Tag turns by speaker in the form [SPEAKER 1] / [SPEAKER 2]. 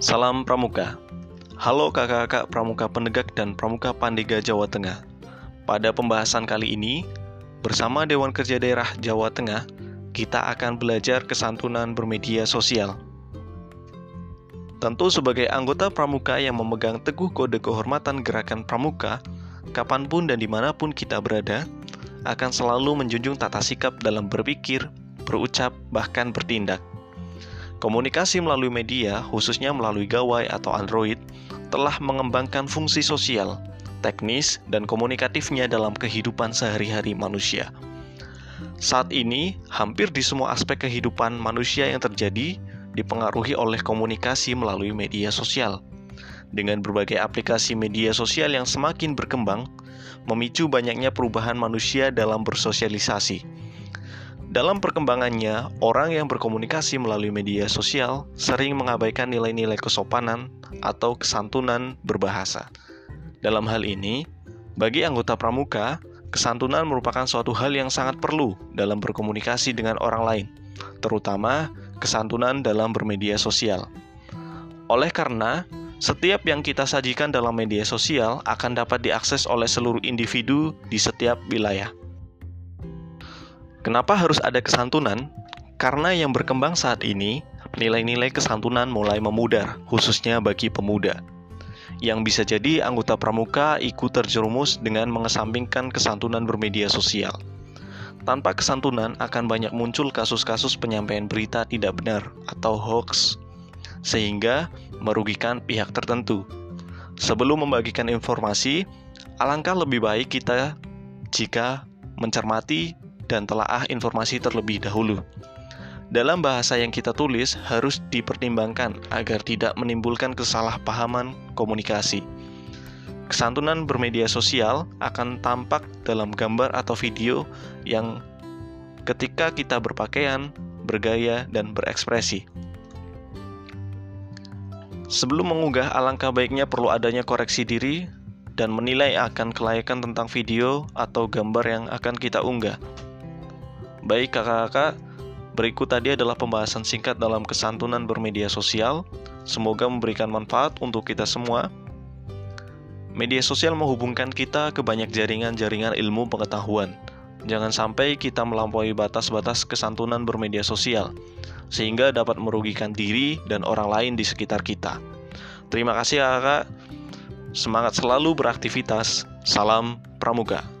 [SPEAKER 1] Salam Pramuka. Halo kakak-kakak Pramuka Penegak dan Pramuka Pandega Jawa Tengah. Pada pembahasan kali ini, bersama Dewan Kerja Daerah Jawa Tengah, kita akan belajar kesantunan bermedia sosial. Tentu sebagai anggota Pramuka yang memegang teguh kode kehormatan gerakan Pramuka, kapan pun dan di mana pun kita berada, akan selalu menjunjung tata sikap dalam berpikir, berucap, bahkan bertindak. Komunikasi melalui media, khususnya melalui gawai atau Android, telah mengembangkan fungsi sosial, teknis, dan komunikatifnya dalam kehidupan sehari-hari manusia. Saat ini, hampir di semua aspek kehidupan manusia yang terjadi dipengaruhi oleh komunikasi melalui media sosial. Dengan berbagai aplikasi media sosial yang semakin berkembang, memicu banyaknya perubahan manusia dalam bersosialisasi dalam perkembangannya, orang yang berkomunikasi melalui media sosial sering mengabaikan nilai-nilai kesopanan atau kesantunan berbahasa. Dalam hal ini, bagi anggota pramuka, kesantunan merupakan suatu hal yang sangat perlu dalam berkomunikasi dengan orang lain, terutama kesantunan dalam bermedia sosial. Oleh karena setiap yang kita sajikan dalam media sosial akan dapat diakses oleh seluruh individu di setiap wilayah. Kenapa harus ada kesantunan? Karena yang berkembang saat ini, nilai-nilai kesantunan mulai memudar, khususnya bagi pemuda. Yang bisa jadi anggota pramuka ikut terjerumus dengan mengesampingkan kesantunan bermedia sosial. Tanpa kesantunan akan banyak muncul kasus-kasus penyampaian berita tidak benar atau hoax, sehingga merugikan pihak tertentu. Sebelum membagikan informasi, alangkah lebih baik kita jika mencermati dan telaah informasi terlebih dahulu. Dalam bahasa yang kita tulis harus dipertimbangkan agar tidak menimbulkan kesalahpahaman komunikasi. Kesantunan bermedia sosial akan tampak dalam gambar atau video yang ketika kita berpakaian, bergaya, dan berekspresi. Sebelum mengunggah, alangkah baiknya perlu adanya koreksi diri dan menilai akan kelayakan tentang video atau gambar yang akan kita unggah. Baik kakak-kakak, berikut tadi adalah pembahasan singkat dalam kesantunan bermedia sosial. Semoga memberikan manfaat untuk kita semua. Media sosial menghubungkan kita ke banyak jaringan-jaringan ilmu pengetahuan. Jangan sampai kita melampaui batas-batas kesantunan bermedia sosial, sehingga dapat merugikan diri dan orang lain di sekitar kita. Terima kasih kakak. Semangat selalu beraktivitas. Salam Pramuka.